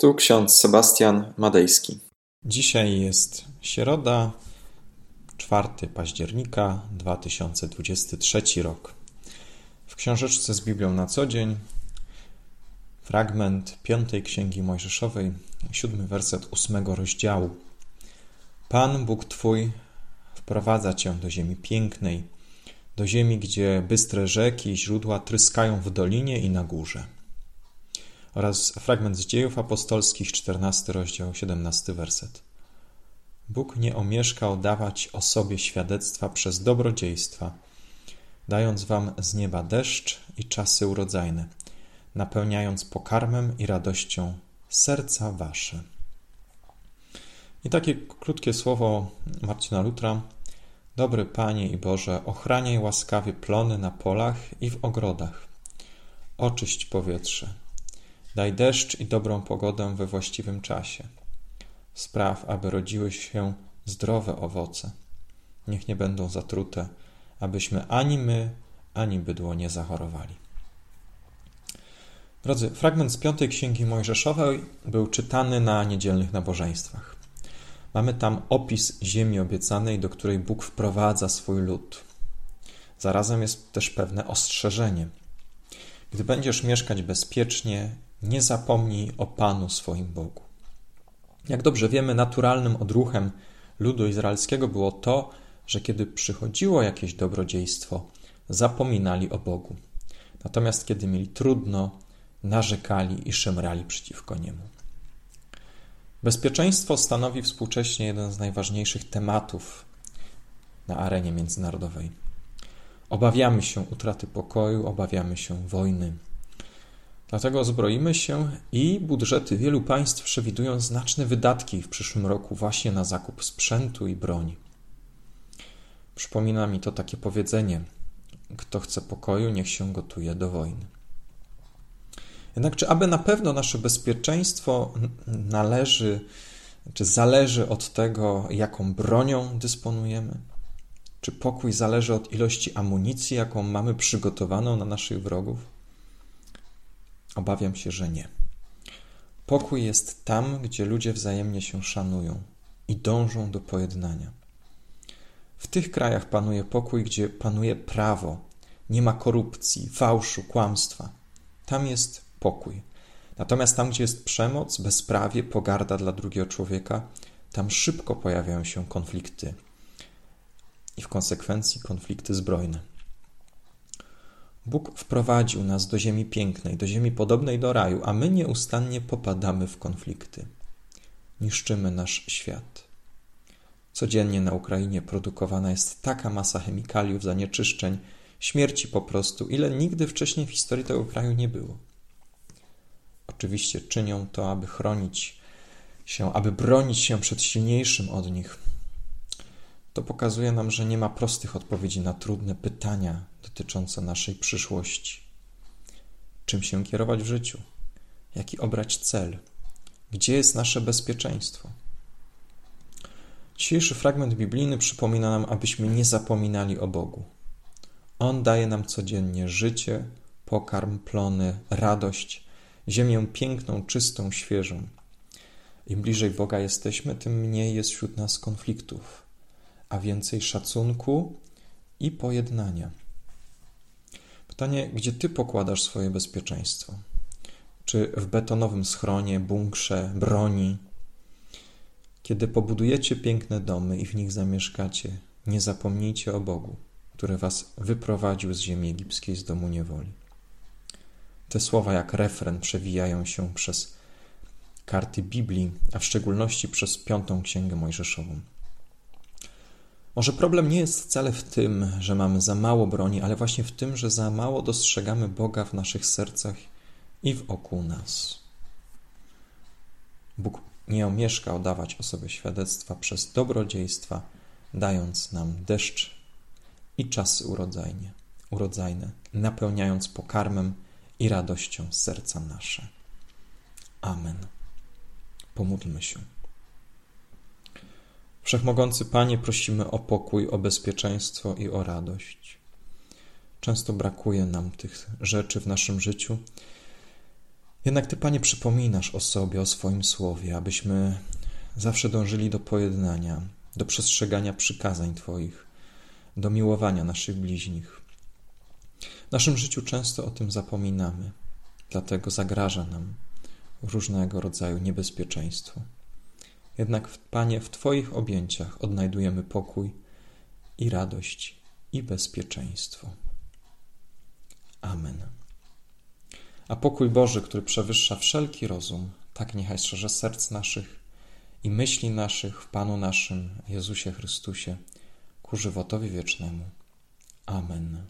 Tu ksiądz Sebastian Madejski. Dzisiaj jest środa, 4 października 2023 rok. W książeczce z Biblią na co dzień fragment piątej Księgi Mojżeszowej, siódmy werset ósmego rozdziału. Pan Bóg Twój wprowadza Cię do ziemi pięknej, do ziemi, gdzie bystre rzeki i źródła tryskają w dolinie i na górze oraz fragment z dziejów apostolskich, 14 rozdział, 17 werset. Bóg nie omieszkał dawać o sobie świadectwa przez dobrodziejstwa, dając wam z nieba deszcz i czasy urodzajne, napełniając pokarmem i radością serca wasze. I takie krótkie słowo Marcina Lutra. Dobry Panie i Boże, ochraniaj łaskawie plony na polach i w ogrodach. Oczyść powietrze, Daj deszcz i dobrą pogodę we właściwym czasie. Spraw, aby rodziły się zdrowe owoce. Niech nie będą zatrute, abyśmy ani my, ani bydło nie zachorowali. Drodzy, fragment z piątej księgi Mojżeszowej był czytany na niedzielnych nabożeństwach. Mamy tam opis ziemi obiecanej, do której Bóg wprowadza swój lud. Zarazem jest też pewne ostrzeżenie. Gdy będziesz mieszkać bezpiecznie nie zapomnij o Panu swoim Bogu. Jak dobrze wiemy, naturalnym odruchem ludu izraelskiego było to, że kiedy przychodziło jakieś dobrodziejstwo, zapominali o Bogu. Natomiast kiedy mieli trudno, narzekali i szemrali przeciwko niemu. Bezpieczeństwo stanowi współcześnie jeden z najważniejszych tematów na arenie międzynarodowej. Obawiamy się utraty pokoju, obawiamy się wojny, Dlatego zbroimy się i budżety wielu państw przewidują znaczne wydatki w przyszłym roku właśnie na zakup sprzętu i broni. Przypomina mi to takie powiedzenie: Kto chce pokoju, niech się gotuje do wojny. Jednak czy aby na pewno nasze bezpieczeństwo należy, czy zależy od tego, jaką bronią dysponujemy? Czy pokój zależy od ilości amunicji, jaką mamy przygotowaną na naszych wrogów? Obawiam się, że nie. Pokój jest tam, gdzie ludzie wzajemnie się szanują i dążą do pojednania. W tych krajach panuje pokój, gdzie panuje prawo, nie ma korupcji, fałszu, kłamstwa. Tam jest pokój. Natomiast tam, gdzie jest przemoc, bezprawie, pogarda dla drugiego człowieka, tam szybko pojawiają się konflikty i w konsekwencji konflikty zbrojne. Bóg wprowadził nas do ziemi pięknej, do ziemi podobnej do raju, a my nieustannie popadamy w konflikty. Niszczymy nasz świat. Codziennie na Ukrainie produkowana jest taka masa chemikaliów, zanieczyszczeń, śmierci po prostu, ile nigdy wcześniej w historii tego kraju nie było. Oczywiście czynią to, aby chronić się, aby bronić się przed silniejszym od nich, to pokazuje nam, że nie ma prostych odpowiedzi na trudne pytania dotyczące naszej przyszłości. Czym się kierować w życiu? Jaki obrać cel? Gdzie jest nasze bezpieczeństwo? Dzisiejszy fragment biblijny przypomina nam, abyśmy nie zapominali o Bogu. On daje nam codziennie życie, pokarm, plony, radość, ziemię piękną, czystą, świeżą. Im bliżej Boga jesteśmy, tym mniej jest wśród nas konfliktów, a więcej szacunku i pojednania. Pytanie, gdzie ty pokładasz swoje bezpieczeństwo? Czy w betonowym schronie, bunkrze, broni? Kiedy pobudujecie piękne domy i w nich zamieszkacie, nie zapomnijcie o Bogu, który was wyprowadził z ziemi egipskiej, z domu niewoli. Te słowa jak refren przewijają się przez karty Biblii, a w szczególności przez piątą księgę Mojżeszową. Może problem nie jest wcale w tym, że mamy za mało broni, ale właśnie w tym, że za mało dostrzegamy Boga w naszych sercach i wokół nas. Bóg nie omieszkał dawać o sobie świadectwa przez dobrodziejstwa, dając nam deszcz i czasy urodzajnie, urodzajne, napełniając pokarmem i radością serca nasze. Amen. Pomódlmy się. Wszechmogący Panie, prosimy o pokój, o bezpieczeństwo i o radość. Często brakuje nam tych rzeczy w naszym życiu. Jednak Ty, Panie, przypominasz o sobie, o swoim słowie, abyśmy zawsze dążyli do pojednania, do przestrzegania przykazań Twoich, do miłowania naszych bliźnich. W naszym życiu często o tym zapominamy, dlatego zagraża nam różnego rodzaju niebezpieczeństwo. Jednak, Panie, w Twoich objęciach odnajdujemy pokój i radość i bezpieczeństwo. Amen. A pokój Boży, który przewyższa wszelki rozum, tak niechaj strzeże serc naszych i myśli naszych w Panu naszym Jezusie Chrystusie ku żywotowi wiecznemu. Amen.